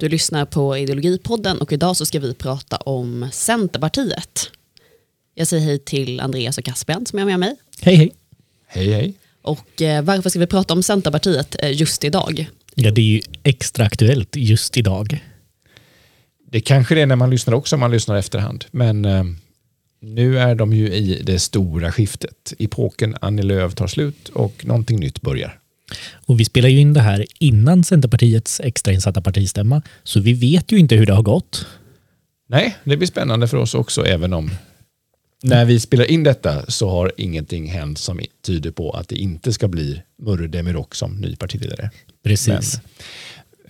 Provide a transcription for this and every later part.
Du lyssnar på Ideologipodden och idag så ska vi prata om Centerpartiet. Jag säger hej till Andreas och Caspian som är med mig. Hej hej. Hej hej. Och eh, varför ska vi prata om Centerpartiet eh, just idag? Ja, det är ju extra aktuellt just idag. Det kanske det är när man lyssnar också om man lyssnar efterhand. Men eh, nu är de ju i det stora skiftet. Epoken Annie Lööf tar slut och någonting nytt börjar. Och vi spelar ju in det här innan Centerpartiets extrainsatta partistämma, så vi vet ju inte hur det har gått. Nej, det blir spännande för oss också, även om när vi spelar in detta så har ingenting hänt som tyder på att det inte ska bli Murre Demirok som ny partiledare. Precis.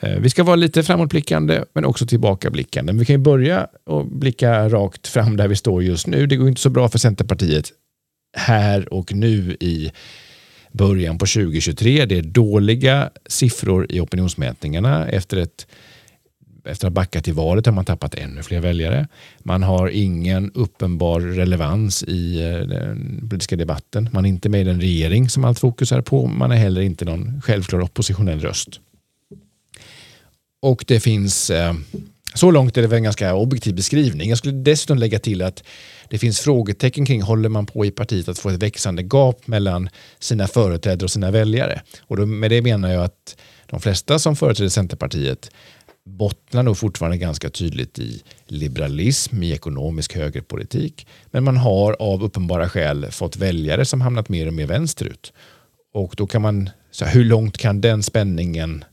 Men, eh, vi ska vara lite framåtblickande men också tillbakablickande. Men vi kan ju börja och blicka rakt fram där vi står just nu. Det går inte så bra för Centerpartiet här och nu i början på 2023. Det är dåliga siffror i opinionsmätningarna efter ett efter att ha backat i valet har man tappat ännu fler väljare. Man har ingen uppenbar relevans i eh, den politiska debatten. Man är inte med i den regering som allt fokus är på. Man är heller inte någon självklar oppositionell röst. Och det finns, eh, så långt är det väl en ganska objektiv beskrivning. Jag skulle dessutom lägga till att det finns frågetecken kring håller man på i partiet att få ett växande gap mellan sina företrädare och sina väljare. Och då, med det menar jag att de flesta som företräder Centerpartiet bottnar nog fortfarande ganska tydligt i liberalism, i ekonomisk högerpolitik. Men man har av uppenbara skäl fått väljare som hamnat mer och mer vänsterut. Och då kan man, så hur långt kan den spänningen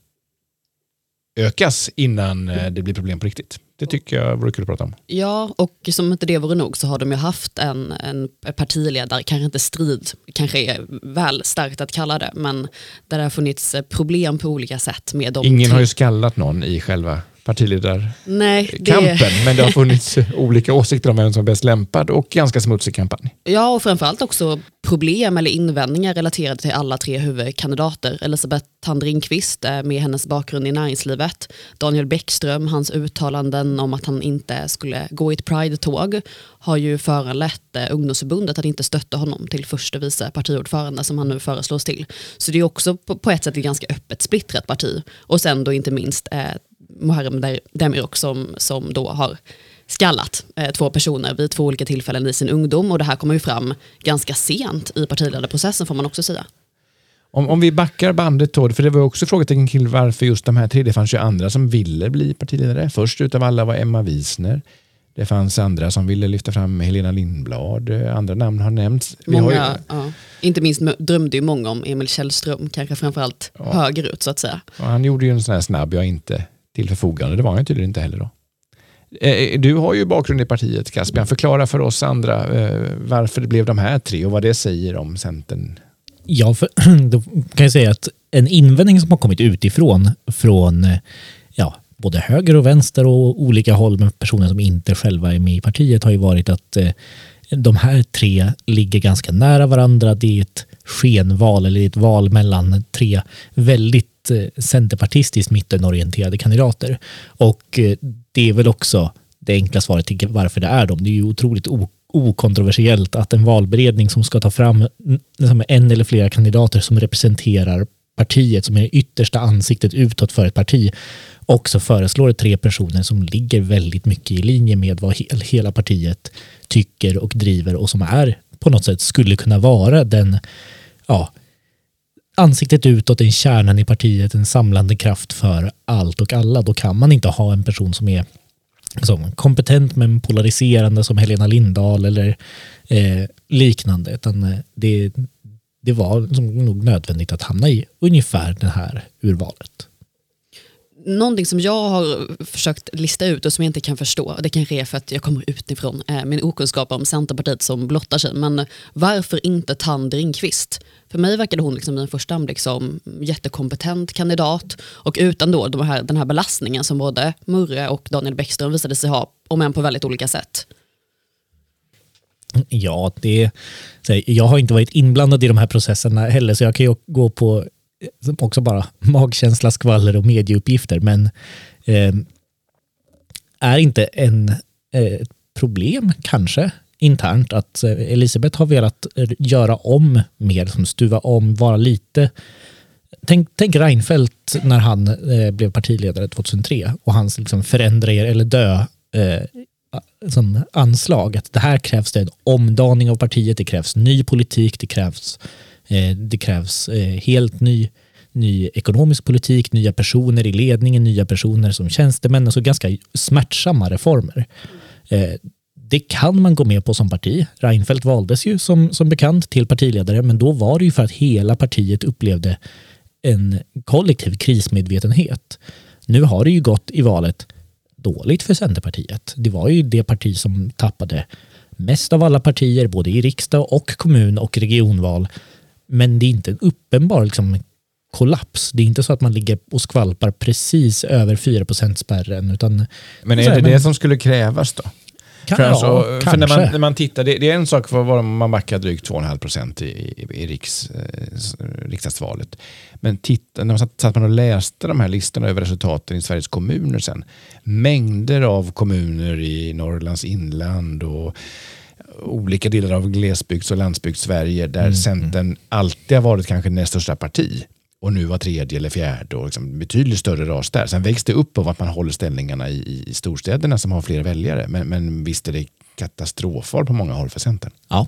ökas innan eh, det blir problem på riktigt? Det tycker jag vore kul att prata om. Ja, och som inte det vore nog så har de ju haft en, en partiledare, kanske inte strid, kanske är väl starkt att kalla det, men där det har funnits problem på olika sätt med dem. Ingen har ju skallat någon i själva partiledarkampen, det... men det har funnits olika åsikter om vem som är bäst lämpad och ganska smutsig kampanj. Ja, och framförallt också problem eller invändningar relaterade till alla tre huvudkandidater. Elisabeth Thand Ringqvist med hennes bakgrund i näringslivet, Daniel Bäckström, hans uttalanden om att han inte skulle gå i ett Pride-tåg har ju föranlett eh, ungdomsförbundet att inte stötta honom till första vice partiordförande som han nu föreslås till. Så det är också på, ett sätt ett ganska öppet splittrat parti. Och sen då inte minst eh, Muharrem Demirok som, som då har skallat eh, två personer vid två olika tillfällen i sin ungdom och det här kommer ju fram ganska sent i partiledarprocessen får man också säga. Om, om vi backar bandet då, för det var också frågetecken kring varför just de här tre, det fanns ju andra som ville bli partiledare. Först utav alla var Emma Wisner. Det fanns andra som ville lyfta fram Helena Lindblad. Andra namn har nämnts. Många, ju... ja. Inte minst drömde ju många om Emil Källström, kanske framförallt ja. högerut så att säga. Ja, han gjorde ju en sån här snabb, jag inte till förfogande. Det var han tydligen inte heller då. Eh, eh, du har ju bakgrund i partiet Caspian. Förklara för oss andra eh, varför det blev de här tre och vad det säger om Centern. Ja, för, då kan jag säga att en invändning som har kommit utifrån från ja, både höger och vänster och olika håll med personer som inte själva är med i partiet har ju varit att de här tre ligger ganska nära varandra. Det är ett skenval eller ett val mellan tre väldigt Eh, centerpartistiskt mittenorienterade kandidater. Och eh, det är väl också det enkla svaret till varför det är dem. Det är ju otroligt okontroversiellt att en valberedning som ska ta fram en eller flera kandidater som representerar partiet, som är det yttersta ansiktet utåt för ett parti, också föreslår tre personer som ligger väldigt mycket i linje med vad hela partiet tycker och driver och som är på något sätt skulle kunna vara den ja, ansiktet utåt, en kärnan i partiet, en samlande kraft för allt och alla. Då kan man inte ha en person som är som kompetent men polariserande som Helena Lindahl eller eh, liknande. Utan eh, det, det var nog nödvändigt att hamna i ungefär det här urvalet någonting som jag har försökt lista ut och som jag inte kan förstå, det kanske är för att jag kommer utifrån eh, min okunskap om Centerpartiet som blottar sig, men varför inte Tand Ringqvist? För mig verkade hon liksom i en första anblick som jättekompetent kandidat och utan då de här, den här belastningen som både Murre och Daniel Bäckström visade sig ha, om än på väldigt olika sätt. Ja, det, jag har inte varit inblandad i de här processerna heller, så jag kan ju gå på också bara magkänsla, skvaller och medieuppgifter. Men eh, är inte en eh, problem kanske internt att eh, Elisabeth har velat eh, göra om mer, som stuva om, vara lite Tänk, tänk Reinfeldt när han eh, blev partiledare 2003 och hans liksom förändra er eller dö eh, som anslag. Att det här krävs det en omdaning av partiet, det krävs ny politik, det krävs, Eh, det krävs eh, helt ny, ny ekonomisk politik, nya personer i ledningen, nya personer som tjänstemän, alltså ganska smärtsamma reformer. Eh, det kan man gå med på som parti. Reinfeldt valdes ju som, som bekant till partiledare, men då var det ju för att hela partiet upplevde en kollektiv krismedvetenhet. Nu har det ju gått i valet dåligt för Centerpartiet. Det var ju det parti som tappade mest av alla partier, både i riksdag och kommun och regionval. Men det är inte en uppenbar liksom, kollaps. Det är inte så att man ligger och skvalpar precis över 4 spärren. Utan, men är det det som skulle krävas då? Kan, för, alltså, ja, för när, man, när man tittar, det, det, är en sak för vad man backar drygt 2,5 procent i, i, i riks, eh, riksdagsvalet. Men titta, när man satt, satt man och läste de här listorna över resultaten i Sveriges kommuner sen. Mängder av kommuner i Norrlands inland och olika delar av glesbygds och landsbygds-Sverige där mm. Centern alltid har varit kanske näst största parti och nu var tredje eller fjärde och liksom betydligt större ras där. Sen vägs det upp av att man håller ställningarna i, i storstäderna som har fler väljare. Men, men visst är det katastrofval på många håll för Centern. Ja,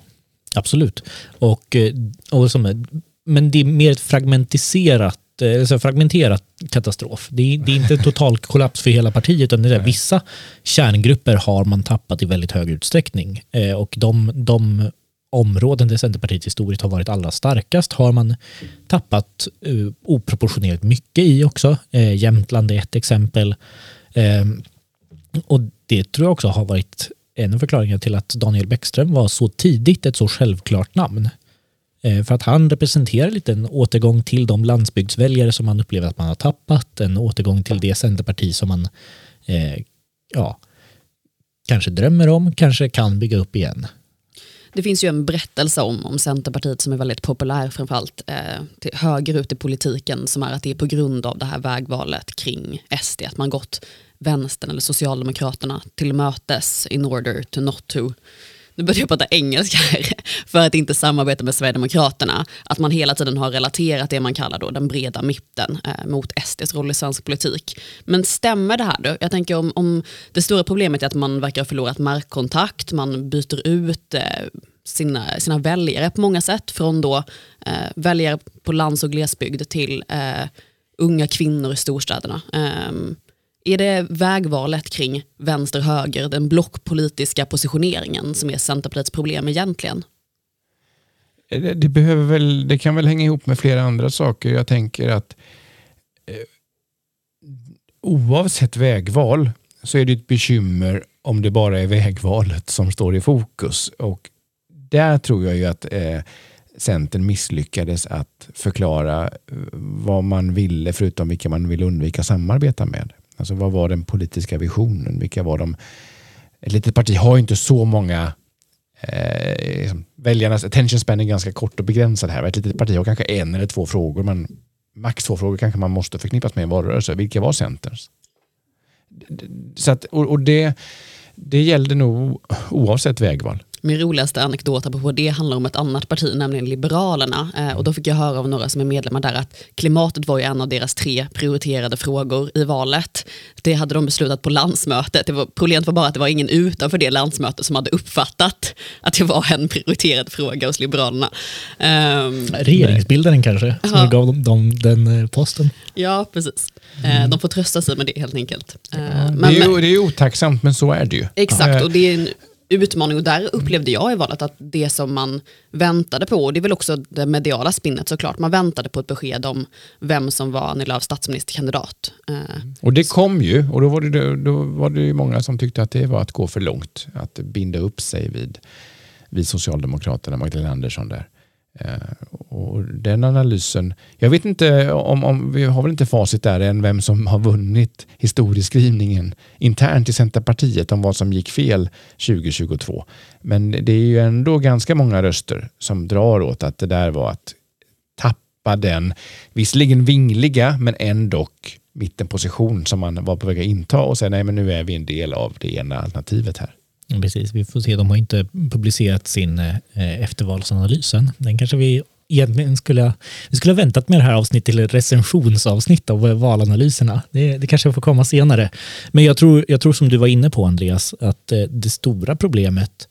absolut. Och, eh, och som, men det är mer ett fragmentiserat alltså fragmenterat katastrof. Det är, det är inte total kollaps för hela partiet, utan det är vissa kärngrupper har man tappat i väldigt hög utsträckning. Eh, och de, de områden där Centerpartiet historiskt har varit allra starkast har man tappat uh, oproportionerligt mycket i också. Uh, Jämtland är ett exempel. Uh, och det tror jag också har varit en av förklaringarna till att Daniel Bäckström var så tidigt ett så självklart namn. Eh, för att han representerar lite en återgång till de landsbygdsväljare som man upplever att man har tappat, en återgång till det Centerparti som man eh, ja, kanske drömmer om, kanske kan bygga upp igen. Det finns ju en berättelse om, om Centerpartiet som är väldigt populär framförallt eh, till höger ut i politiken som är att det är på grund av det här vägvalet kring SD att man gått vänstern eller Socialdemokraterna till mötes in order to not to nu börjar jag prata engelska här, för att inte samarbeta med Sverigedemokraterna, att man hela tiden har relaterat det man kallar då den breda mitten eh, mot SDs roll i svensk politik. Men stämmer det här då? Jag tänker om, om det stora problemet är att man verkar ha förlorat markkontakt, man byter ut eh, sina, sina väljare på många sätt, från då eh, väljare på lands och glesbygd till eh, unga kvinnor i storstäderna. Um, är det vägvalet kring vänster-höger, den blockpolitiska positioneringen som är Centerpartiets problem egentligen? Eh, det, det, behöver väl, det kan väl hänga ihop med flera andra saker. Jag tänker att eh, oavsett vägval så är det ett bekymmer om det bara är vägvalet som står i fokus. Och där tror jag ju att eh, Centern misslyckades att förklara eh, vad man ville förutom vilka man vill undvika samarbeta med. Alltså vad var den politiska visionen? Vilka var de? Ett litet parti har ju inte så många eh, liksom, väljarnas attention span är ganska kort och begränsad här. Ett litet parti har kanske en eller två frågor. men max två frågor kanske man måste förknippas med en valrörelse. Vilka var Centerns? Så att, och, och det, det gällde nog oavsett vägval. Min roligaste anekdot på det handlar om ett annat parti, nämligen Liberalerna. Eh, och då fick jag höra av några som är medlemmar där att klimatet var ju en av deras tre prioriterade frågor i valet. Det hade de beslutat på landsmötet. Det var, problemet var bara att det var ingen utanför det landsmötet som hade uppfattat att det var en prioriterad fråga hos Liberalerna. Um, Regeringsbildaren kanske, som ja. gav dem, dem den eh, posten. Ja, precis. Mm. De får trösta sig med det helt enkelt. Ja. Men, det, är ju, det är otacksamt, men så är det ju. Exakt, och det är en utmaning och där upplevde jag i valet att det som man väntade på, och det är väl också det mediala spinnet såklart, man väntade på ett besked om vem som var Annie Lööfs statsministerkandidat. Eh, och det kom ju, och då var det, då var det många som tyckte att det var att gå för långt, att binda upp sig vid, vid Socialdemokraterna, Magdalena Andersson där. Eh, och den analysen, jag vet inte om, om, vi har väl inte facit där än vem som har vunnit historieskrivningen internt i Centerpartiet om vad som gick fel 2022. Men det är ju ändå ganska många röster som drar åt att det där var att tappa den, visserligen vingliga men ändå mittenposition som man var på väg att inta och säga nej men nu är vi en del av det ena alternativet här. Mm, precis, vi får se. De har inte publicerat sin eh, eftervalsanalys än. Den kanske vi egentligen skulle vi skulle ha väntat med det här avsnittet till ett recensionsavsnitt av eh, valanalyserna. Det, det kanske får komma senare. Men jag tror, jag tror som du var inne på Andreas, att eh, det stora problemet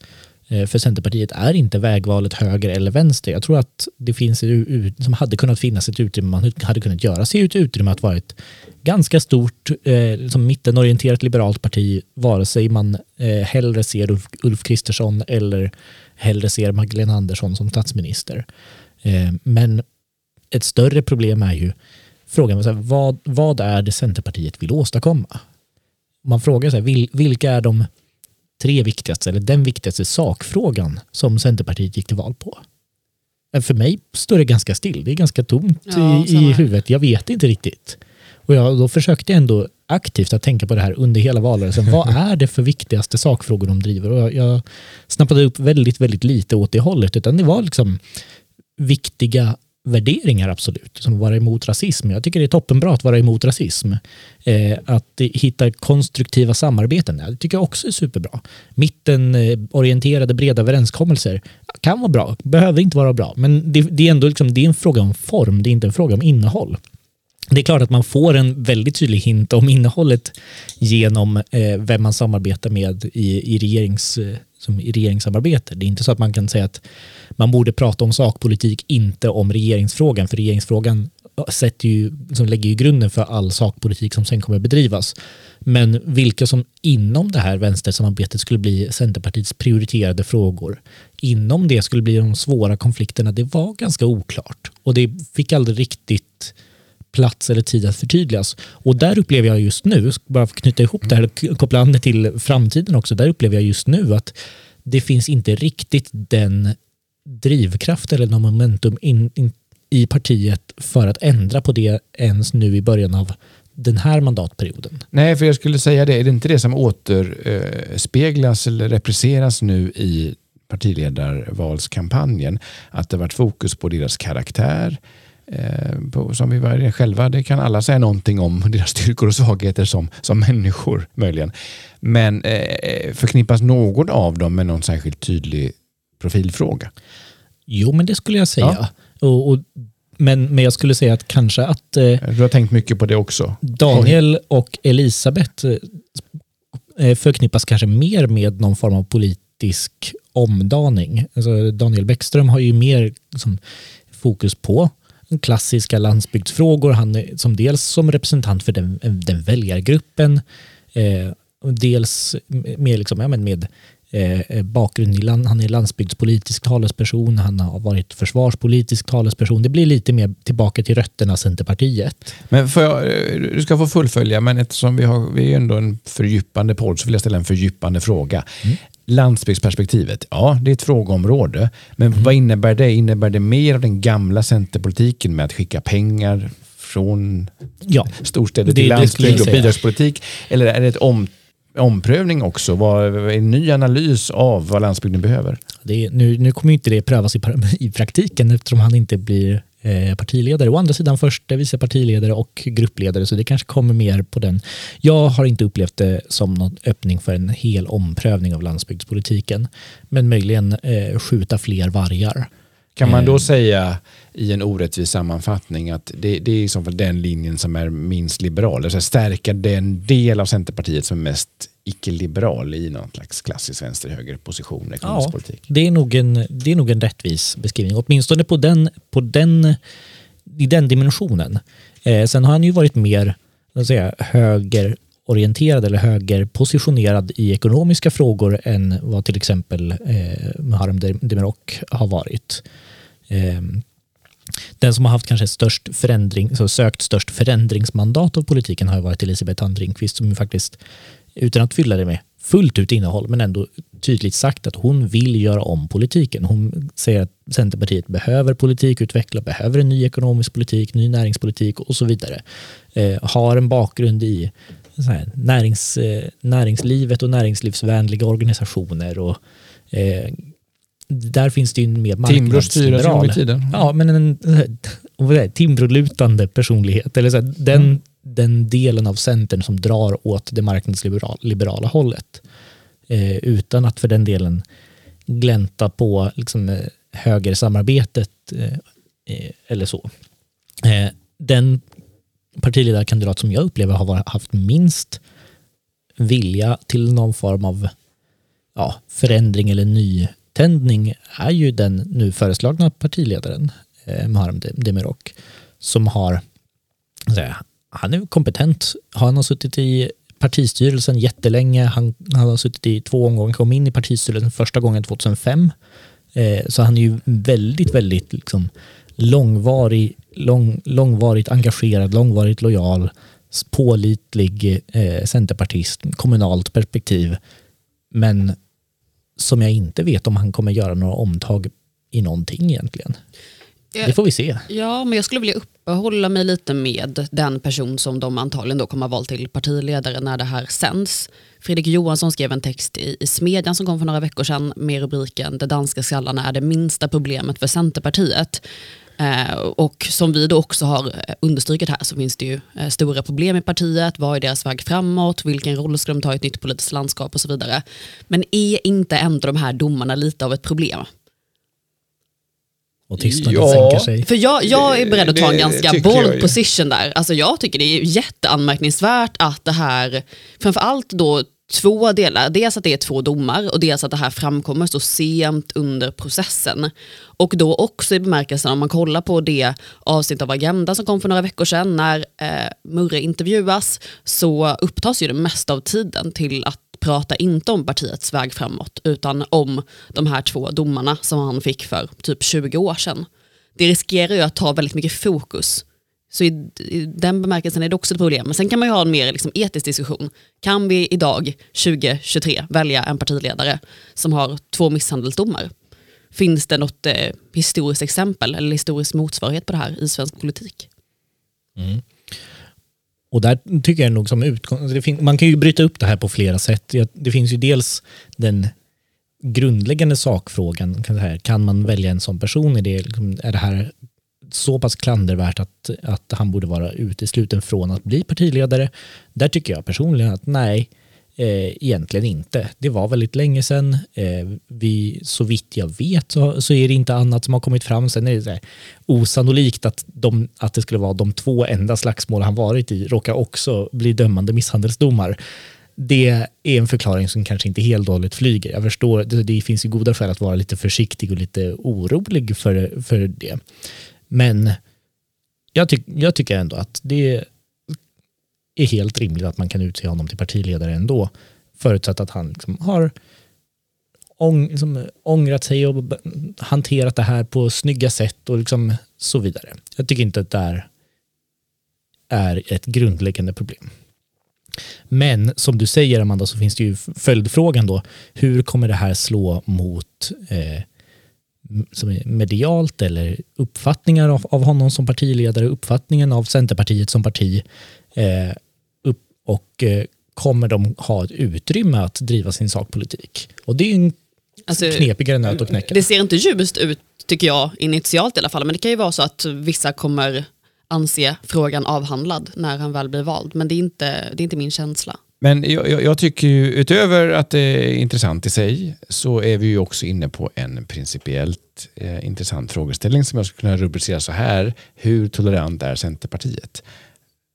eh, för Centerpartiet är inte vägvalet höger eller vänster. Jag tror att det finns ett, som hade kunnat finnas ett utrymme, man hade kunnat göra sig ett utrymme att vara ett ganska stort eh, som mittenorienterat liberalt parti, vare sig man eh, hellre ser Ulf, Ulf Kristersson eller hellre ser Magdalena Andersson som statsminister. Eh, men ett större problem är ju frågan så här, vad, vad är det Centerpartiet vill åstadkomma? Man frågar sig vil, vilka är de tre viktigaste, eller den viktigaste sakfrågan som Centerpartiet gick till val på? För mig står det ganska still, det är ganska tomt ja, i, i huvudet. Jag vet inte riktigt. Och jag, då försökte jag ändå aktivt att tänka på det här under hela valrörelsen. Vad är det för viktigaste sakfrågor de driver? Och jag, jag snappade upp väldigt, väldigt lite åt det hållet, utan det var liksom viktiga värderingar absolut, som att vara emot rasism. Jag tycker det är toppenbra att vara emot rasism. Eh, att hitta konstruktiva samarbeten, det tycker jag också är superbra. Mittenorienterade breda överenskommelser kan vara bra, behöver inte vara bra, men det, det är ändå liksom, det är en fråga om form, det är inte en fråga om innehåll. Det är klart att man får en väldigt tydlig hint om innehållet genom eh, vem man samarbetar med i, i, regerings, eh, som i regeringssamarbete. Det är inte så att man kan säga att man borde prata om sakpolitik, inte om regeringsfrågan, för regeringsfrågan sätter ju, som lägger ju grunden för all sakpolitik som sen kommer bedrivas. Men vilka som inom det här vänstersamarbetet skulle bli Centerpartiets prioriterade frågor, inom det skulle bli de svåra konflikterna, det var ganska oklart. Och det fick aldrig riktigt plats eller tid att förtydligas. Och där upplever jag just nu, bara för att knyta ihop det här, och koppla an det till framtiden också, där upplever jag just nu att det finns inte riktigt den drivkraft eller någon momentum in, in, i partiet för att ändra på det ens nu i början av den här mandatperioden. Nej, för jag skulle säga det, är det inte det som återspeglas eh, eller represseras nu i partiledarvalskampanjen? Att det varit fokus på deras karaktär, på, som vi var själva. Det kan alla säga någonting om deras styrkor och svagheter som, som människor möjligen. Men eh, förknippas någon av dem med någon särskilt tydlig profilfråga? Jo, men det skulle jag säga. Ja. Och, och, men, men jag skulle säga att kanske att... Eh, du har tänkt mycket på det också. Daniel och Elisabeth eh, förknippas kanske mer med någon form av politisk omdaning. Alltså Daniel Bäckström har ju mer liksom, fokus på klassiska landsbygdsfrågor. Han är som dels som representant för den, den väljargruppen, eh, dels med, liksom, ja, men med eh, bakgrund i land, han är landsbygdspolitisk talesperson, han har varit försvarspolitisk talesperson. Det blir lite mer tillbaka till rötterna Centerpartiet. Men jag, eh, du ska få fullfölja, men eftersom vi, har, vi är ändå en fördjupande podd så vill jag ställa en fördjupande fråga. Mm. Landsbygdsperspektivet, ja det är ett frågeområde. Men mm. vad innebär det? Innebär det mer av den gamla centerpolitiken med att skicka pengar från ja, storstäder till landsbygd och bidragspolitik? Eller är det ett om, omprövning också? Vad, en ny analys av vad landsbygden behöver? Det nu, nu kommer inte det prövas i, i praktiken eftersom han inte blir partiledare. Å andra sidan första vice partiledare och gruppledare, så det kanske kommer mer på den. Jag har inte upplevt det som någon öppning för en hel omprövning av landsbygdspolitiken, men möjligen eh, skjuta fler vargar. Kan man då eh. säga i en orättvis sammanfattning att det, det är i så fall den linjen som är minst liberal, alltså stärka den del av Centerpartiet som är mest icke-liberal i någon slags klassisk vänster-höger-position ekonomisk ja, politik. Det är, nog en, det är nog en rättvis beskrivning, åtminstone på den, på den, i den dimensionen. Eh, sen har han ju varit mer säga, högerorienterad eller högerpositionerad i ekonomiska frågor än vad till exempel eh, Muharrem Demirok har varit. Eh, den som har haft kanske störst förändring, så sökt störst förändringsmandat av politiken har varit Elisabeth Andringqvist som faktiskt utan att fylla det med fullt ut innehåll, men ändå tydligt sagt att hon vill göra om politiken. Hon säger att Centerpartiet behöver politikutveckla, behöver en ny ekonomisk politik, ny näringspolitik och så vidare. Eh, har en bakgrund i här, närings, eh, näringslivet och näringslivsvänliga organisationer. Och, eh, där finns det ju en mer marknadsliberal... Timbro tiden. Ja, men en, en Timbrolutande personlighet. Eller så här, den, mm den delen av Centern som drar åt det marknadsliberala hållet. Eh, utan att för den delen glänta på liksom, eh, högersamarbetet. Eh, eh, eller så. Eh, den partiledarkandidat som jag upplever har haft minst vilja till någon form av ja, förändring eller avtändning är ju den nu föreslagna partiledaren eh, Muharrem Demirok som har, säga, han är kompetent. Han har suttit i partistyrelsen jättelänge. Han, han har suttit i två omgångar, kom in i partistyrelsen första gången 2005. Eh, så han är ju väldigt, väldigt liksom, långvarig, lång, långvarigt engagerad, långvarigt lojal, pålitlig eh, centerpartist, kommunalt perspektiv. Men som jag inte vet om han kommer göra några omtag i någonting egentligen. Det får vi se. Ja, men jag skulle vilja uppehålla mig lite med den person som de antagligen då kommer att valt till partiledare när det här sänds. Fredrik Johansson skrev en text i, i Smedjan som kom för några veckor sedan med rubriken “Det danska skallarna är det minsta problemet för Centerpartiet”. Eh, och som vi då också har eh, understrukit här så finns det ju eh, stora problem i partiet. Vad är deras väg framåt? Vilken roll ska de ta i ett nytt politiskt landskap och så vidare. Men är inte ändå de här domarna lite av ett problem? Och tystnaden ja, sänker sig. För jag, jag är beredd att ta en ganska bold position där. Alltså jag tycker det är jätteanmärkningsvärt att det här, framförallt då två delar. Dels att det är två domar och dels att det här framkommer så sent under processen. Och då också i bemärkelsen om man kollar på det avsnitt av Agenda som kom för några veckor sedan när eh, Murre intervjuas så upptas ju det mesta av tiden till att prata inte om partiets väg framåt utan om de här två domarna som han fick för typ 20 år sedan. Det riskerar ju att ta väldigt mycket fokus så i, i, den bemärkelsen är det också ett problem. Men sen kan man ju ha en mer liksom, etisk diskussion. Kan vi idag, 2023, välja en partiledare som har två misshandelsdomar? Finns det något eh, historiskt exempel eller historisk motsvarighet på det här i svensk politik? Mm. Och där tycker jag nog som utgångspunkt, alltså man kan ju bryta upp det här på flera sätt. Det finns ju dels den grundläggande sakfrågan, kan man välja en sån person? Är det, liksom- är det här så pass klandervärt att, att han borde vara utesluten från att bli partiledare. Där tycker jag personligen att nej, eh, egentligen inte. Det var väldigt länge sedan. Eh, vi, så vitt jag vet så, så är det inte annat som har kommit fram. Sen är det så här, osannolikt att, de, att det skulle vara de två enda slagsmål han varit i råkar också bli dömande misshandelsdomar det är en förklaring som kanske inte helt och hållet flyger. Jag förstår, det, det finns ju goda skäl att vara lite försiktig och lite orolig för, för det. Men jag, ty jag tycker ändå att det är helt rimligt att man kan utse honom till partiledare ändå. Förutsatt att han liksom har ång, liksom, ångrat sig och hanterat det här på snygga sätt och liksom så vidare. Jag tycker inte att det är, är ett grundläggande problem. Men som du säger Amanda så finns det ju följdfrågan då. Hur kommer det här slå mot eh, som är medialt eller uppfattningar av, av honom som partiledare, uppfattningen av Centerpartiet som parti eh, upp, och eh, kommer de ha ett utrymme att driva sin sakpolitik? Och det är en alltså, knepigare nöt att knäcka. Det ser inte ljust ut tycker jag initialt i alla fall, men det kan ju vara så att vissa kommer anse frågan avhandlad när han väl blir vald, men det är inte, det är inte min känsla. Men jag, jag, tycker ju, utöver att det är intressant i sig, så är vi ju också inne på en principiellt eh, intressant frågeställning som jag skulle kunna rubricera så här. Hur tolerant är Centerpartiet?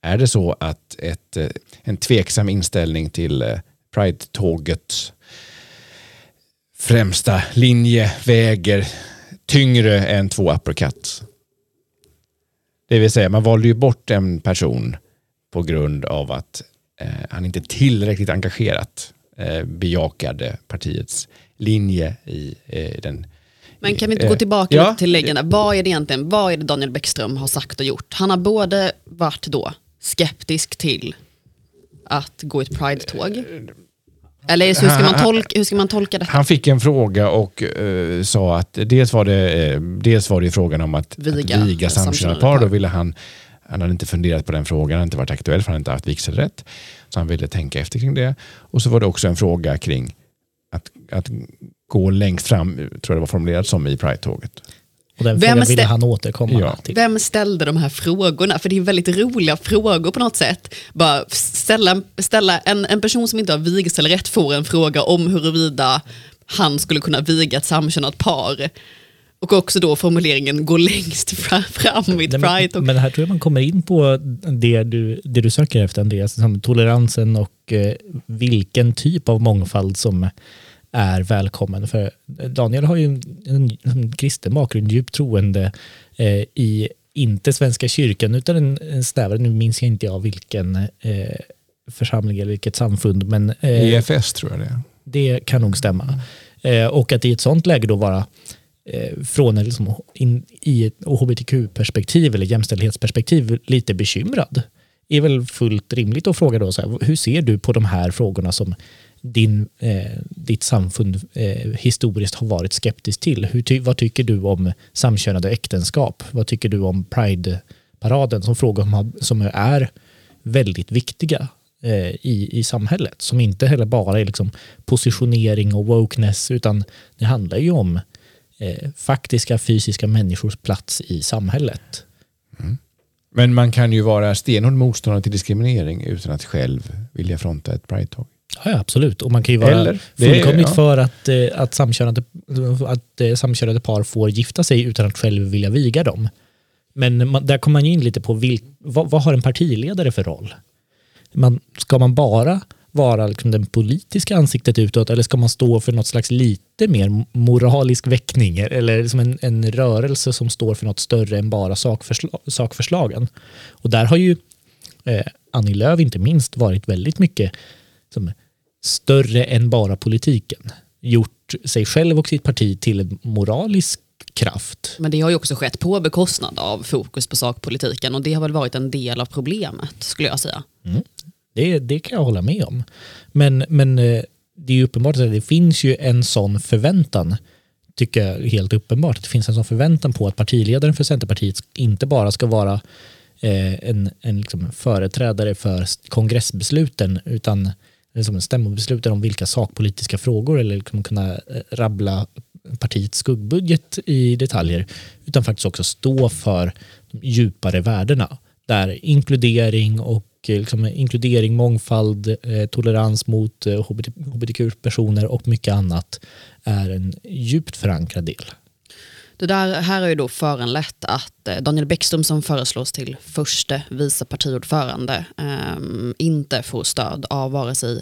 Är det så att ett, eh, en tveksam inställning till eh, Pride-tågets främsta linje väger tyngre än två uppercuts? Det vill säga, man valde ju bort en person på grund av att han inte tillräckligt engagerat eh, bejakade partiets linje i eh, den men kan vi inte gå tillbaka ja. till läggarna? Vad är det egentligen, vad är det Daniel Bäckström har sagt och gjort? Han har både varit då skeptisk till att gå ett Pride-tåg. Eller hur ska, man tolka, hur ska man tolka det? Han fick en fråga och uh, sa att dels var det, uh, dels var det frågan om att viga, att viga samkönade par. Då ville han han hade inte funderat på den frågan, inte varit aktuell för han hade inte haft vigselrätt. Så han ville tänka efter kring det. Och så var det också en fråga kring att, att gå längst fram, tror jag det var formulerat som i Pride-tåget. Och den frågan ville han återkomma ja. till. Vem ställde de här frågorna? För det är väldigt roliga frågor på något sätt. Bara ställa, ställa en, en person som inte har vigselrätt får en fråga om huruvida han skulle kunna viga ett samkönat par Och också då formuleringen gå längst fram i ett Pride. Men här tror jag man kommer in på det du, det du söker efter Andreas, som toleransen och eh, vilken typ av mångfald som är välkommen. För Daniel har ju en, en, en kristen bakgrund, djupt troende eh, i inte Svenska kyrkan utan en, en snävare, nu minns jag inte jag vilken eh, församling eller vilket samfund. Men, eh, EFS tror jag det är. Det kan nog stämma. Eh, och att i ett sånt läge då vara Eh, från liksom, in, i ett hbtq-perspektiv eller jämställdhetsperspektiv lite bekymrad är väl fullt rimligt att fråga då, så här, hur ser du på de här frågorna som din, eh, ditt samfund eh, historiskt har varit skeptiskt till? Hur ty vad tycker du om samkönade äktenskap? Vad tycker du om Pride-paraden som frågor som, som är väldigt viktiga eh, i, i samhället? Som inte heller bara är liksom positionering och wokeness utan det handlar ju om eh, faktiska fysiska människors plats i samhället. Mm. Men man kan ju vara stenhård motståndare till diskriminering utan att själv vilja fronta ett Pride-tåg. Ja, absolut. Och man kan ju vara Eller, fullkomligt är, ja. för att, eh, att, samkönade, att eh, samkönade par får gifta sig utan att själv vilja viga dem. Men man, där kommer man in lite på vil, vad, vad, har en partiledare för roll? Man, ska man bara vara liksom den politiska ansiktet utåt eller ska man stå för något slags lite mer moralisk väckning eller liksom en, en rörelse som står för något större än bara sakförslag, sakförslagen? Och där har ju eh, Annie Lööf inte minst varit väldigt mycket som större än bara politiken. Gjort sig själv och sitt parti till en moralisk kraft. Men det har ju också skett på bekostnad av fokus på sakpolitiken och det har väl varit en del av problemet skulle jag säga. Mm. Det, det kan jag hålla med om. Men, men eh, det är ju uppenbart att det finns ju en sån förväntan tycker jag helt uppenbart. Att det finns en sån förväntan på att partiledaren för Centerpartiet inte bara ska vara eh, en, en liksom företrädare för kongressbesluten utan liksom stämmobesluten om vilka sakpolitiska frågor eller liksom kunna eh, rabbla partiets skuggbudget i detaljer utan faktiskt också stå för de djupare värdena där inkludering och eh, liksom, inkludering, mångfald, eh, tolerans mot eh, hbtq-personer och mycket annat är en djupt förankrad del. Det där här är ju då föranlett att Daniel Bäckström som föreslås till första vice partiordförande eh, inte får stöd av vare sig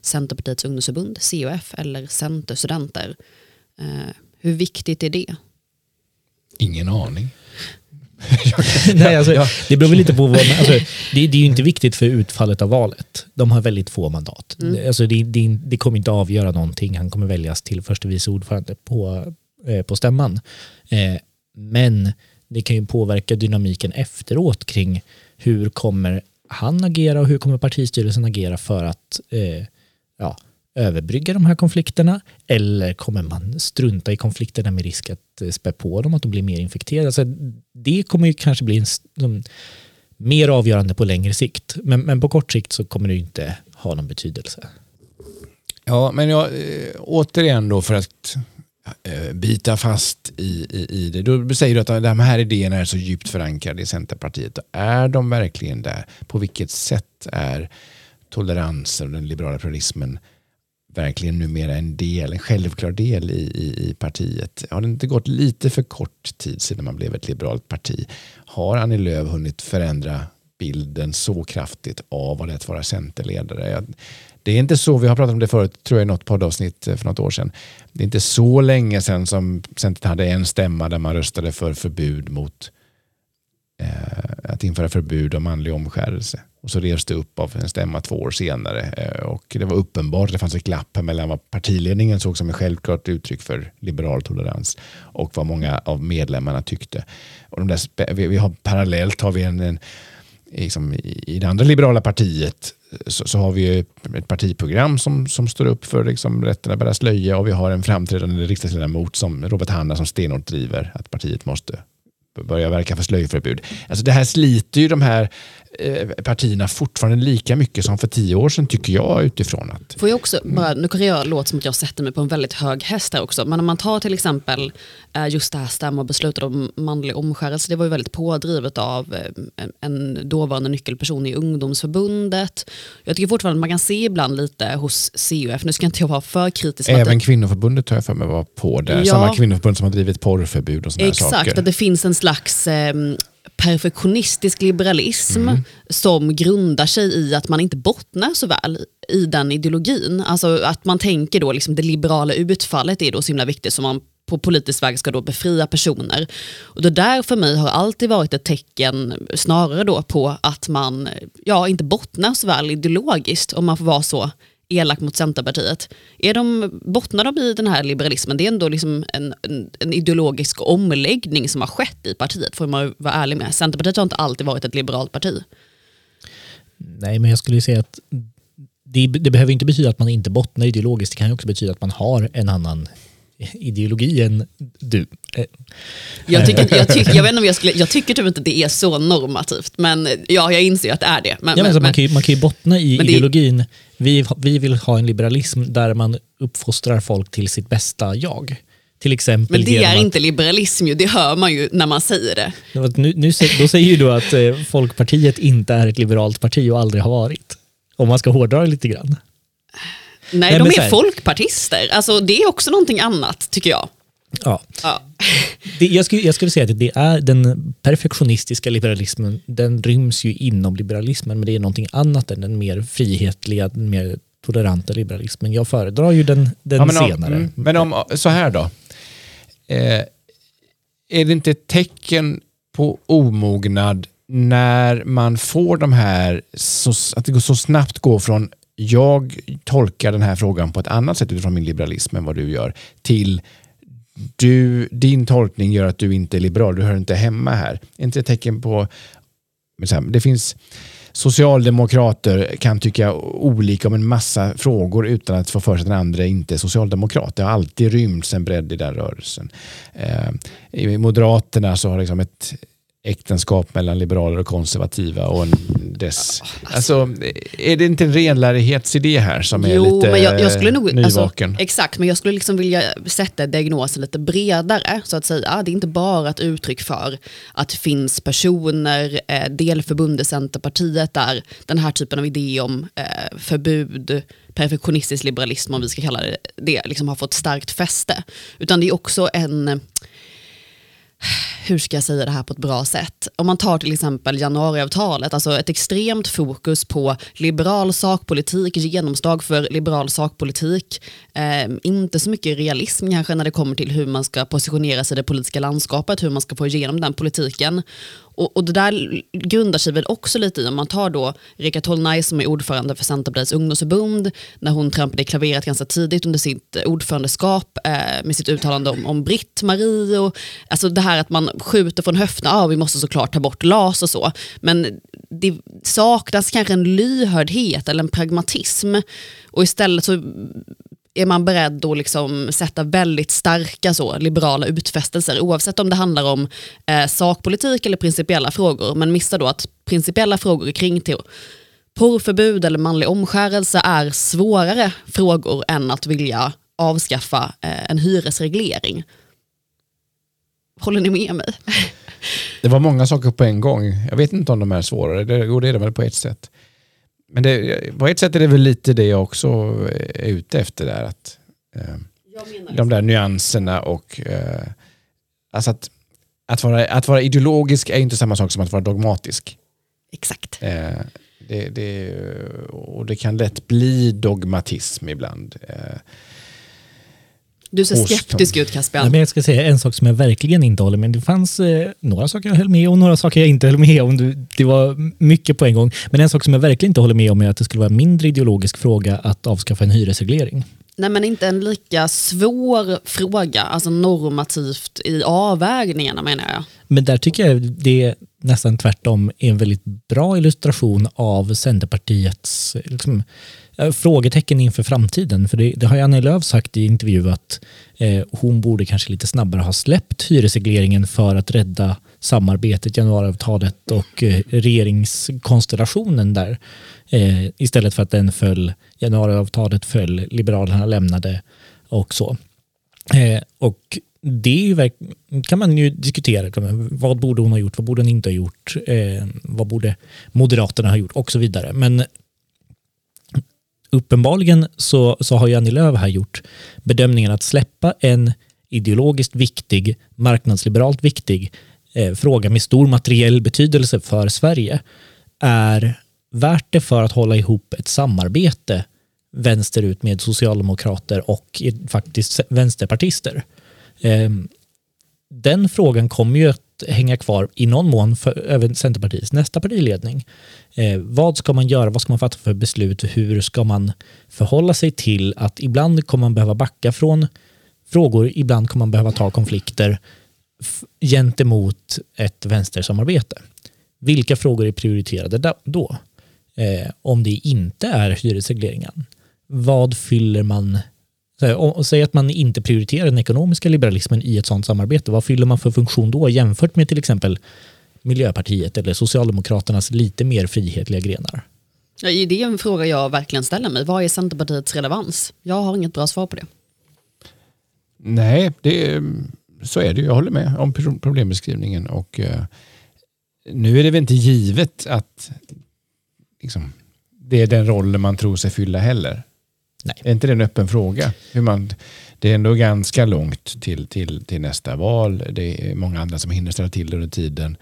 Centerpartiets ungdomsförbund, COF eller Centerstudenter. Eh, hur viktigt är det? Ingen aning. Nej, alltså, ja. Det beror väl lite på vad man, alltså, det, det, är ju inte viktigt för utfallet av valet. De har väldigt få mandat. Mm. Alltså, det, det, det kommer inte avgöra någonting. Han kommer väljas till första vice ordförande på Eh, på stämman. Eh, men det kan ju påverka dynamiken efteråt kring hur kommer han agera och hur kommer partistyrelsen agera för att eh, ja, överbrygga de här konflikterna? Eller kommer man strunta i konflikterna med risk att eh, spä på dem, att de blir mer infekterade? Alltså, det kommer ju kanske bli en, som, mer avgörande på längre sikt. Men, men på kort sikt så kommer det ju inte ha någon betydelse. Ja, men jag, eh, återigen då för att eh, bita fast i, i, i det. Då säger du att de här idéerna är så djupt förankrade i Centerpartiet. Är de verkligen där? På vilket sätt är toleransen och den liberala pluralismen verkligen numera en del, en självklar del i, i, i, partiet? Har det inte gått lite för kort tid sedan man blev ett liberalt parti? Har Annie Lööf hunnit förändra bilden så kraftigt av vad det är att vara centerledare? Det är inte så, vi har pratat om det förut, tror jag i något poddavsnitt för något år sedan. Det är inte så länge sedan som Centern hade en stämma där man röstade för förbud mot eh, att införa förbud om manlig omskärelse. Och så revs det upp av en stämma två år senare. Eh, och det var uppenbart att det fanns ett glapp mellan vad partiledningen såg som ett självklart uttryck för liberal tolerans och vad många av medlemmarna tyckte. Och de där, vi, har, parallellt har vi en, en liksom, i det andra liberala partiet så, så, har vi ett partiprogram som, som står upp för liksom, rätten att bära slöja och vi har en framträdande riksdagsledamot som Robert Hanna som stenhårt driver att partiet måste börja verka för slöjförbud. Alltså det här sliter ju de här partierna fortfarande lika mycket som för tio år sedan tycker jag utifrån att... Får jag också, bara, nu kanske jag låter som att jag sätter mig på en väldigt hög häst här också, men om man tar till exempel eh, just det här stämmobeslutet om manlig omskärelse, det var ju väldigt pådrivet av eh, en dåvarande nyckelperson i ungdomsförbundet. Jag tycker fortfarande att man kan se ibland lite hos CUF, nu ska inte jag vara för kritisk. Även det, kvinnoförbundet har jag för mig var på där, Ja. samma kvinnoförbund som har drivit porrförbud och sådana Exakt, saker. att det finns en slags eh, perfektionistisk liberalism som grundar sig i att man inte bottnar så väl i den ideologin. Alltså att man tänker då liksom det liberala utfallet är då så himla viktigt som man på politisk väg ska då befria personer. Och det där för mig har alltid varit ett tecken snarare då på att man ja, inte bottnar så väl ideologiskt om man får vara så elak mot Centerpartiet. Är de, bottnar de i den här liberalismen? Det är ändå liksom en, en, en ideologisk omläggning som har skett i partiet, får man vara ärlig med. Centerpartiet har inte alltid varit ett liberalt parti. Nej, men jag skulle säga att det, det behöver inte betyda att man inte bottnar ideologiskt. Det kan ju också betyda att man har en annan ideologi än du. Eh, Jag, tycker, jag, tycker, jag, vet inte om jag, skulle, jag tycker typ inte det är så normativt, men ja, jag inser att det är det. Men, Ja, men alltså, men, man, kan ju, man kan ju bottna i Men det- ideologin. Vi, vi vill ha en liberalism där man uppfostrar folk till sitt bästa jag. Till exempel men det är att- inte liberalism, ju, det hör man ju när man säger det. Nu, nu, då säger ju du att eh, Folkpartiet inte är ett liberalt parti och aldrig har varit. Om man ska hårdra det lite grann. Nej, Nej, de är här- folkpartister. Alltså, det är också någonting annat, tycker jag. Ja. Ja. Det, jag, skulle, jag skulle säga att det är den perfektionistiska liberalismen, den ryms ju inom liberalismen, men det är någonting annat än den mer frihetliga, den mer toleranta liberalismen. Jag föredrar ju den, den Ja, men om, senare. mm, men om, så här då. Eh, är det inte ett tecken på omognad när man får de här, så, att det går så snabbt går från jag tolkar den här frågan på ett annat sätt utifrån min liberalism än vad du gör, till du, din tolkning gör att du inte är liberal, du hör inte hemma här. Inte ett tecken på, det finns socialdemokrater kan tycka olika om en massa frågor utan att få för sig att den andra inte är socialdemokrat. Det har alltid rymts en bredd i den rörelsen. Eh, I Moderaterna så har liksom ett äktenskap mellan liberaler och konservativa och en dess... Alltså, är det inte en renlärighetsidé här som är Jo, lite men jag, jag skulle nog, nyvaken? alltså, exakt, men jag skulle liksom vilja sätta diagnosen lite bredare, så att säga. Det är inte bara ett uttryck för att det finns personer, eh, delförbund i Centerpartiet, där den här typen av idé om eh, förbud, perfektionistisk liberalism, om vi ska kalla det det, liksom har fått starkt fäste. Utan det är också en hur ska jag säga det här på ett bra sätt? Om man tar till exempel januariavtalet, alltså ett extremt fokus på liberal sakpolitik, genomslag för liberal sakpolitik, eh, inte så mycket realism kanske när det kommer till hur man ska positionera sig i det politiska landskapet, hur man ska få igenom den politiken. Och, och det där grundar sig väl också lite i, om man tar då Rika Tolnaj som är ordförande för Centerpartiets ungdomsförbund, när hon trampade i klaveret ganska tidigt under sitt ordförandeskap eh, med sitt uttalande om, om Britt-Marie och alltså det här att man skjuter från höfterna, ja vi måste såklart ta bort LAS och så, men det saknas kanske en lyhördhet eller en pragmatism. Och istället så är man beredd att liksom sätta väldigt starka så, liberala utfästelser oavsett om det handlar om eh, sakpolitik eller principiella frågor. Men missar då att principiella frågor kring till porrförbud eller manlig omskärelse är svårare frågor än att vilja avskaffa eh, en hyresreglering. Håller ni med mig? Det var många saker på en gång. Jag vet inte om de är svårare. Det, jo, det är det väl på ett sätt. Men det, på ett sätt är det väl lite det jag också är ute efter där. Att, eh, de där nyanserna och eh, alltså att, att, vara, att vara ideologisk är inte samma sak som att vara dogmatisk. Exakt. Eh, det, det, och det kan lätt bli dogmatism ibland. Eh, Du ser skeptisk ut Caspian. men jag ska säga en sak som jag verkligen inte håller med Det fanns eh, några saker jag höll med och några saker jag inte höll med om. Det, det var mycket på en gång. Men en sak som jag verkligen inte håller med om är att det skulle vara en mindre ideologisk fråga att avskaffa en hyresreglering. Nej men inte en lika svår fråga, alltså normativt i avvägningarna menar jag. Men där tycker jag det nästan tvärtom är en väldigt bra illustration av Centerpartiets liksom, eh, frågetecken inför framtiden. För det, det har ju Annie Lööf sagt i intervju att eh, hon borde kanske lite snabbare ha släppt hyresregleringen för att rädda samarbetet, januariavtalet och eh, regeringskonstellationen där. Eh, istället för att den föll, januariavtalet föll, Liberalerna lämnade och så. Eh, och det kan man ju diskutera. Vad borde hon ha gjort? Vad borde hon inte ha gjort? Vad borde Moderaterna ha gjort? Och så vidare. Men uppenbarligen så, så har ju Annie Lööf här gjort bedömningen att släppa en ideologiskt viktig, marknadsliberalt viktig eh, fråga med stor materiell betydelse för Sverige är värt det för att hålla ihop ett samarbete vänsterut med socialdemokrater och faktiskt vänsterpartister. Eh, den frågan kommer ju att hänga kvar i någon mån för över Centerpartiets nästa partiledning. Eh, vad ska man göra? Vad ska man fatta för beslut? Hur ska man förhålla sig till att ibland kommer man behöva backa från frågor, ibland kommer man behöva ta konflikter gentemot ett vänstersamarbete. Vilka frågor är prioriterade då? Eh, om det inte är hyresregleringen, vad fyller man Säg att man inte prioriterar den ekonomiska liberalismen i ett sådant samarbete. Vad fyller man för funktion då jämfört med till exempel Miljöpartiet eller Socialdemokraternas lite mer frihetliga grenar? Ja, det är en fråga jag verkligen ställer mig. Vad är Centerpartiets relevans? Jag har inget bra svar på det. Nej, det, så är det. Jag håller med om problembeskrivningen. Och, uh, nu är det väl inte givet att liksom, det är den rollen man tror sig fylla heller. Nej. Är inte det en öppen fråga? Hur man, det är ändå ganska långt till, till, till nästa val. Det är många andra som hinner ställa till under tiden.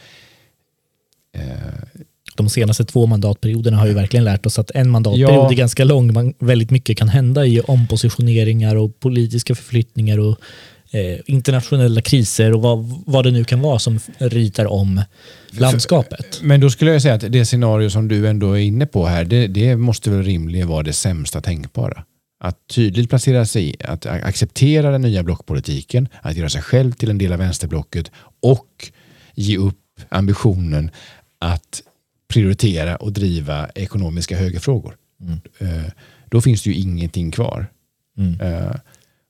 Eh. De senaste två mandatperioderna har ju verkligen lärt oss att en mandatperiod ja. är ganska lång. Man, väldigt mycket kan hända i ompositioneringar och politiska förflyttningar och eh, internationella kriser och vad, vad det nu kan vara som ritar om landskapet. Men då skulle jag säga att det scenario som du ändå är inne på här, det, det måste väl rimligen vara det sämsta tänkbara. Att tydligt placera sig i, att acceptera den nya blockpolitiken, att göra sig själv till en del av vänsterblocket och ge upp ambitionen att prioritera och driva ekonomiska högerfrågor. Mm. Eh, då finns det ju ingenting kvar. Mm.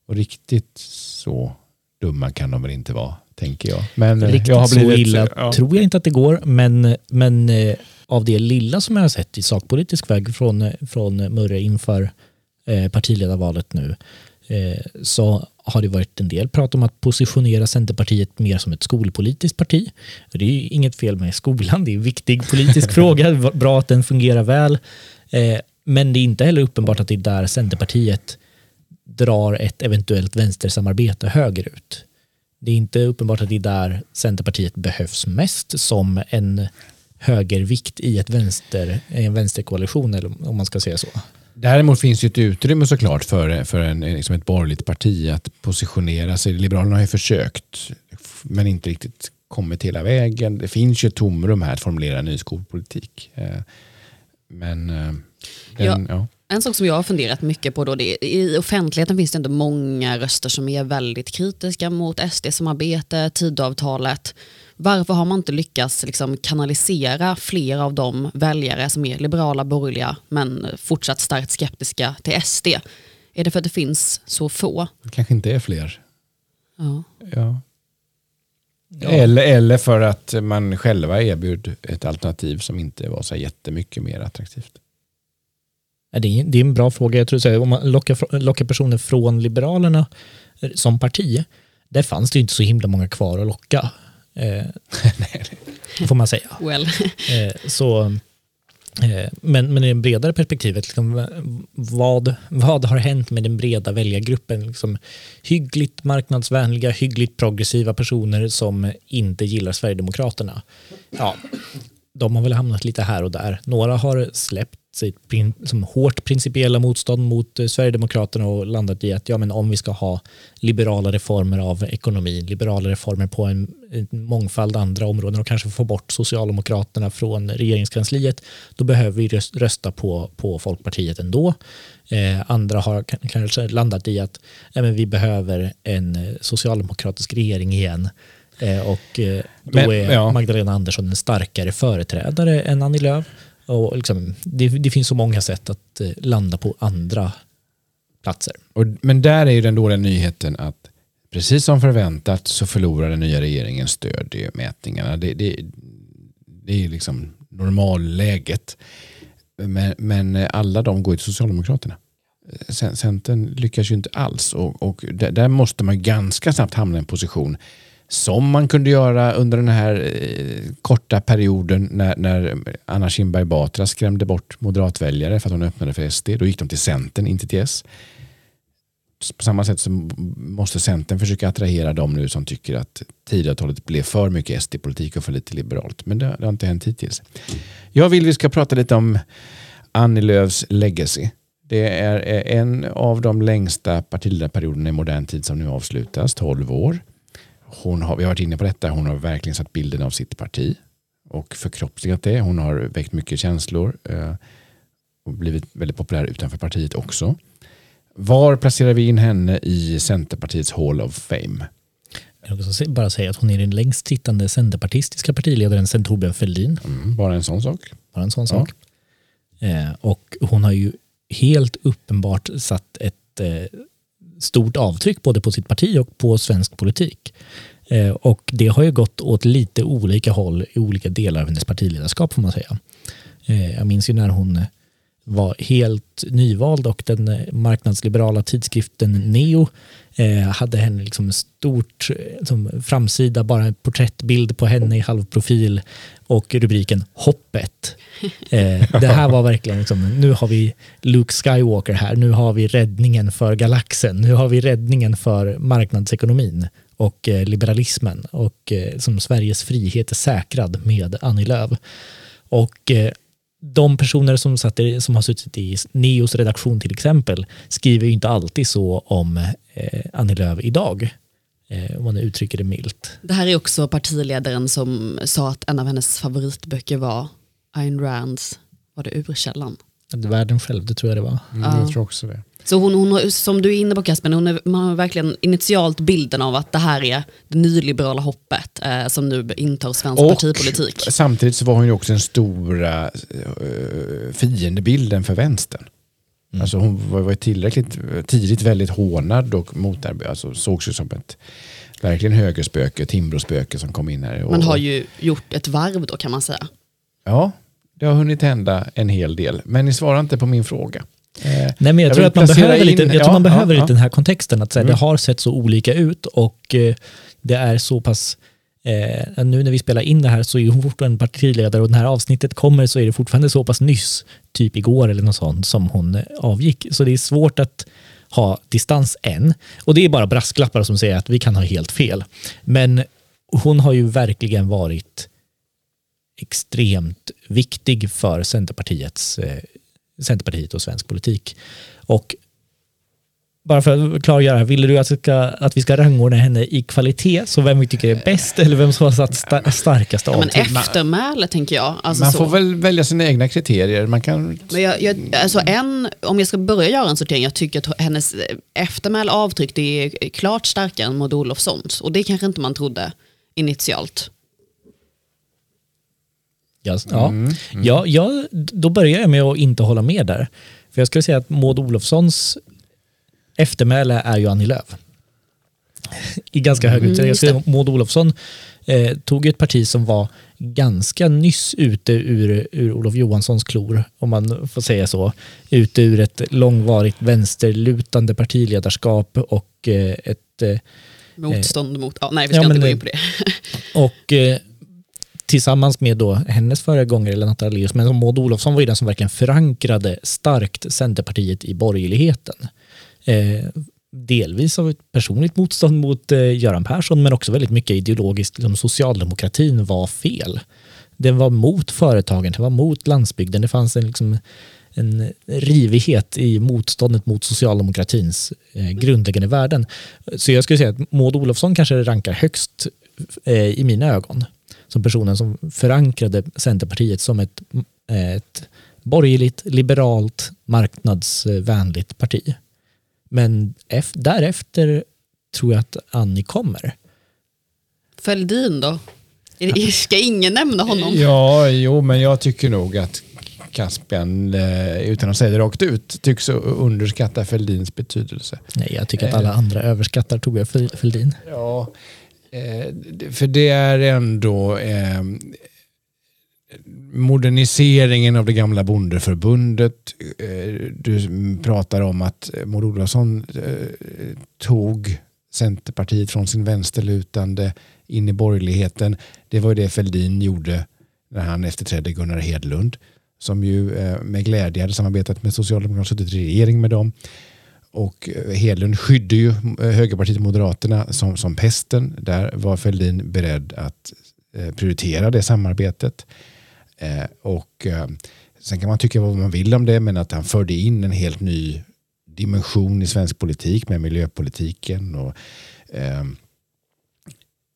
Eh, och riktigt så dumma kan de väl inte vara, tänker jag. Men eh, riktigt jag har blivit, så illa ja. tror jag inte att det går, men, men av det lilla som jag har sett i sakpolitisk väg från, från Murre inför Eh, partiledarvalet nu eh, så har det varit en del prat om att positionera Centerpartiet mer som ett skolpolitiskt parti. Det är inget fel med skolan, det är en viktig politisk fråga, bra att den fungerar väl. Eh, men det är inte heller uppenbart att det är där Centerpartiet drar ett eventuellt vänstersamarbete högerut. Det är inte uppenbart att det är där Centerpartiet behövs mest som en högervikt i ett vänster, en vänsterkoalition, eller om man ska säga så. Däremot finns det ett utrymme såklart för, för en, liksom ett borgerligt parti att positionera sig. Liberalerna har ju försökt men inte riktigt kommit hela vägen. Det finns ju ett tomrum här att formulera en ny skolpolitik. Eh, men eh, den, ja. En sak som jag har funderat mycket på då, det är, i offentligheten finns det inte många röster som är väldigt kritiska mot SD-samarbete, Tidöavtalet. Varför har man inte lyckats liksom kanalisera fler av de väljare som är liberala, borgerliga men fortsatt starkt skeptiska till SD? Är det för att det finns så få? Det kanske inte är fler. Ja. ja. ja. Eller, eller för att man själva erbjöd ett alternativ som inte var så jättemycket mer attraktivt. Det är, det är en bra fråga. Jag tror att om man lockar, lockar personer från Liberalerna eh, som parti, där fanns det inte så himla många kvar att locka. Eh, får man säga. Well. eh, så, eh, men, men i det bredare perspektivet, liksom, vad, vad har hänt med den breda väljargruppen? Liksom, hyggligt marknadsvänliga, hyggligt progressiva personer som inte gillar Sverigedemokraterna. Ja, de har väl hamnat lite här och där. Några har släppt sitt som hårt principiella motstånd mot eh, Sverigedemokraterna och landat i att ja, men om vi ska ha liberala reformer av ekonomin, liberala reformer på en, en mångfald andra områden och kanske få bort Socialdemokraterna från regeringskansliet, då behöver vi rösta på, på Folkpartiet ändå. Eh, andra har kanske landat i att ja, men vi behöver en eh, socialdemokratisk regering igen. Eh, och eh, då men, är ja. Magdalena Andersson en starkare företrädare än Annie Lööf. Och liksom, det, det, finns så många sätt att eh, landa på andra platser. Och, men där är ju den dåliga nyheten att precis som förväntat så förlorar den nya regeringen stöd i mätningarna. Det, det, det är liksom normalläget. Men, men alla de går till Socialdemokraterna. Eh, Centern lyckas ju inte alls och, och där måste man ganska snabbt hamna i en position som man kunde göra under den här eh, korta perioden när, när Anna Kinberg Batra skrämde bort moderatväljare för att hon öppnade för SD. Då gick de till Centern, inte till S. På samma sätt så måste Centern försöka attrahera dem nu som tycker att Tidöavtalet blev för mycket SD-politik och för lite liberalt. Men det, det har inte hänt hittills. Jag vill vi ska prata lite om Annie Lööfs legacy. Det är en av de längsta partiledarperioderna i modern tid som nu avslutas, 12 år. Hon har, vi har varit inne på detta, hon har verkligen satt bilden av sitt parti och förkroppsligat det. Hon har väckt mycket känslor eh, och blivit väldigt populär utanför partiet också. Var placerar vi in henne i Centerpartiets Hall of Fame? Jag vill bara säga att hon är den längst sittande centerpartistiska partiledaren sedan Torbjörn Fälldin. Mm, bara en sån sak. Bara en sån ja. sak. Eh, och hon har ju helt uppenbart satt ett eh, stort avtryck både på sitt parti och på svensk politik. Eh, och det har ju gått åt lite olika håll i olika delar av hennes partiledarskap får man säga. Eh, jag minns ju när hon var helt nyvald och den marknadsliberala tidskriften Neo eh, hade henne liksom stort som framsida, bara en porträttbild på henne i halvprofil och rubriken Hoppet. Eh, det här var verkligen, liksom, nu har vi Luke Skywalker här, nu har vi räddningen för galaxen, nu har vi räddningen för marknadsekonomin och eh, liberalismen och eh, som Sveriges frihet är säkrad med Annie Lööf. Och eh, de personer som, satt, som har suttit i Neos redaktion till exempel skriver ju inte alltid så om eh, Annie Lööf idag. Eh, om man uttrycker det milt. Det här är också partiledaren som sa att en av hennes favoritböcker var Ayn Rands, var det Urkällan? Världen själv, det tror jag det var. Mm, ja. Jag tror också det. Så hon, hon, som du är inne på Kasper, hon, är, man har verkligen initialt bilden av att det här är det nyliberala hoppet eh, som nu intar svensk och partipolitik. Samtidigt så var hon ju också den stora eh, fiendebilden för vänstern. Mm. Alltså hon var, var tillräckligt tidigt väldigt hånad och motarbetad, alltså sågs ju som ett verkligen högerspöke, Timbrospöke som kom in här. Och, man har ju gjort ett varv då kan man säga. Ja, det har hunnit hända en hel del, men ni svarar inte på min fråga. Eh, Nej, men jag, jag tror att man behöver, lite, jag tror man behöver ja, lite den här kontexten, att här, mm. det har sett så olika ut och eh, det är så pass Eh, nu när vi spelar in det här så är hon fortfarande partiledare och när det här avsnittet kommer så är det fortfarande så pass nyss, typ igår eller något sånt, som hon eh, avgick. Så det är svårt att ha distans än. Och det är bara brasklappar som säger att vi kan ha helt fel. Men hon har ju verkligen varit extremt viktig för Centerpartiets, eh, Centerpartiet och svensk politik. Och bara för att klargöra, vill du att, ska, att vi ska rangordna henne i kvalitet, så vem vi tycker är bäst eller vem som har satt sta, starkast ja, avtryck? Eftermäle tänker jag. Alltså man får så. väl välja sina egna kriterier. Man kan... Men jag, jag, alltså en, om jag ska börja göra en sortering, jag tycker att hennes eftermäle avtryck det är klart starkare än Maud Olofssons. Och det kanske inte man trodde initialt. Yes, ja, mm, mm. Ja, ja, då börjar jag med att inte hålla med där. För jag skulle säga att Maud Olofssons eftermäle är ju Annie Lööf. I ganska hög utsträckning. Mm, Maud Olofsson eh, tog ett parti som var ganska nyss ute ur, ur Olof Johanssons klor, om man får säga så. Ute ur ett långvarigt vänsterlutande partiledarskap och eh, ett... Eh, Motstånd mot... Ja, nej, vi ska ja, inte gå in på det. och eh, tillsammans med då hennes föregångare Lennart Daléus, men Maud Olofsson var ju den som verkligen förankrade starkt Centerpartiet i borgerligheten. Eh, delvis av ett personligt motstånd mot eh, Göran Persson men också väldigt mycket ideologiskt. Liksom, socialdemokratin var fel. Den var mot företagen, den var mot landsbygden. Det fanns en, liksom, en rivighet i motståndet mot socialdemokratins eh, grundläggande värden. Så jag skulle säga att Maud Olofsson kanske rankar högst eh, i mina ögon som personen som förankrade Centerpartiet som ett, ett borgerligt, liberalt, marknadsvänligt parti. Men därefter tror jag att Annie kommer. Fälldin då? Ska ingen nämna honom? Ja, jo, men jag tycker nog att Caspian, eh, utan att säga det rakt ut, tycks underskatta Fälldins betydelse. Nej, jag tycker att alla andra överskattar Torbjörn Fälldin. Ja, för det är ändå moderniseringen av det gamla bondeförbundet. Eh, du pratar om att Maud Olofsson eh, tog Centerpartiet från sin vänsterlutande in i borgerligheten. Det var ju det Fälldin gjorde när han efterträdde Gunnar Hedlund som ju eh, med glädje hade samarbetat med Socialdemokraterna, suttit i regering med dem. Och Hedlund skydde ju Högerpartiet högerpartiet Moderaterna som, som pesten. Där var Fälldin beredd att prioritera det samarbetet. Eh, och eh, sen kan man tycka vad man vill om det, men att han förde in en helt ny dimension i svensk politik med miljöpolitiken och ehm,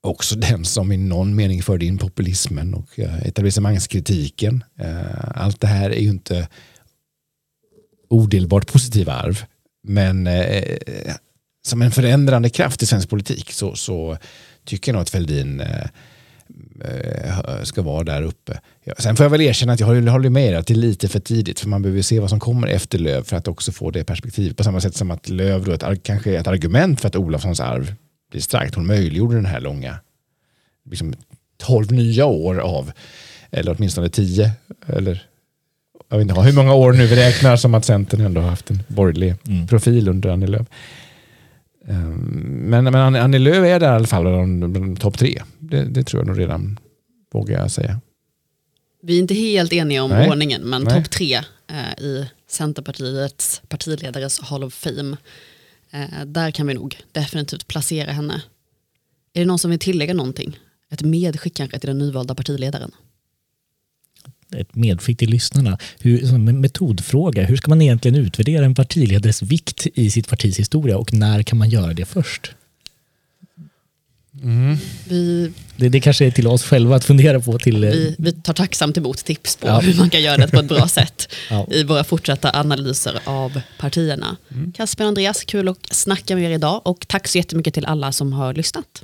också den som i någon mening förde in populismen och eh, etablissemangskritiken. Allt det här är ju inte odelbart positiva arv, men eh, som en förändrande kraft i svensk politik så, så tycker jag nog att Fälldin Eh, ska vara där uppe. Sen får jag väl erkänna att jag håller med er att det är lite för tidigt för man behöver se vad som kommer efter Löv för att också få det perspektivet. På samma sätt som att Löv då ett, kanske är ett argument för att Olofssons arv blir starkt. Hon möjliggjorde den här långa, liksom 12 nya år av, eller åtminstone 10, eller jag vet inte hur många år nu vi räknar som att Centern ändå har haft en borgerlig mm. profil under Annie Lööf. Ehm, men, men Annie Lööf är där i alla fall topp tre. Det, det, tror jag nog redan, vågar jag säga. Vi är inte helt eniga om Nej. ordningen, men topp tre eh, i Centerpartiets partiledares Hall of Fame. Eh, där kan vi nog definitivt placera henne. Är det någon som vill tillägga någonting? Ett medskick kanske till den nyvalda partiledaren? Ett medskick till lyssnarna. Hur, som en metodfråga, hur ska man egentligen utvärdera en partiledares vikt i sitt partis historia och när kan man göra det först? Mm. Vi, det, det kanske är till oss själva att fundera på. Till, vi, vi tar tacksamt emot tips på ja. hur man kan göra det på ett bra sätt ja. i våra fortsatta analyser av partierna. Mm. Kasper och Andreas, kul att snacka med er idag och tack så jättemycket till alla som har lyssnat.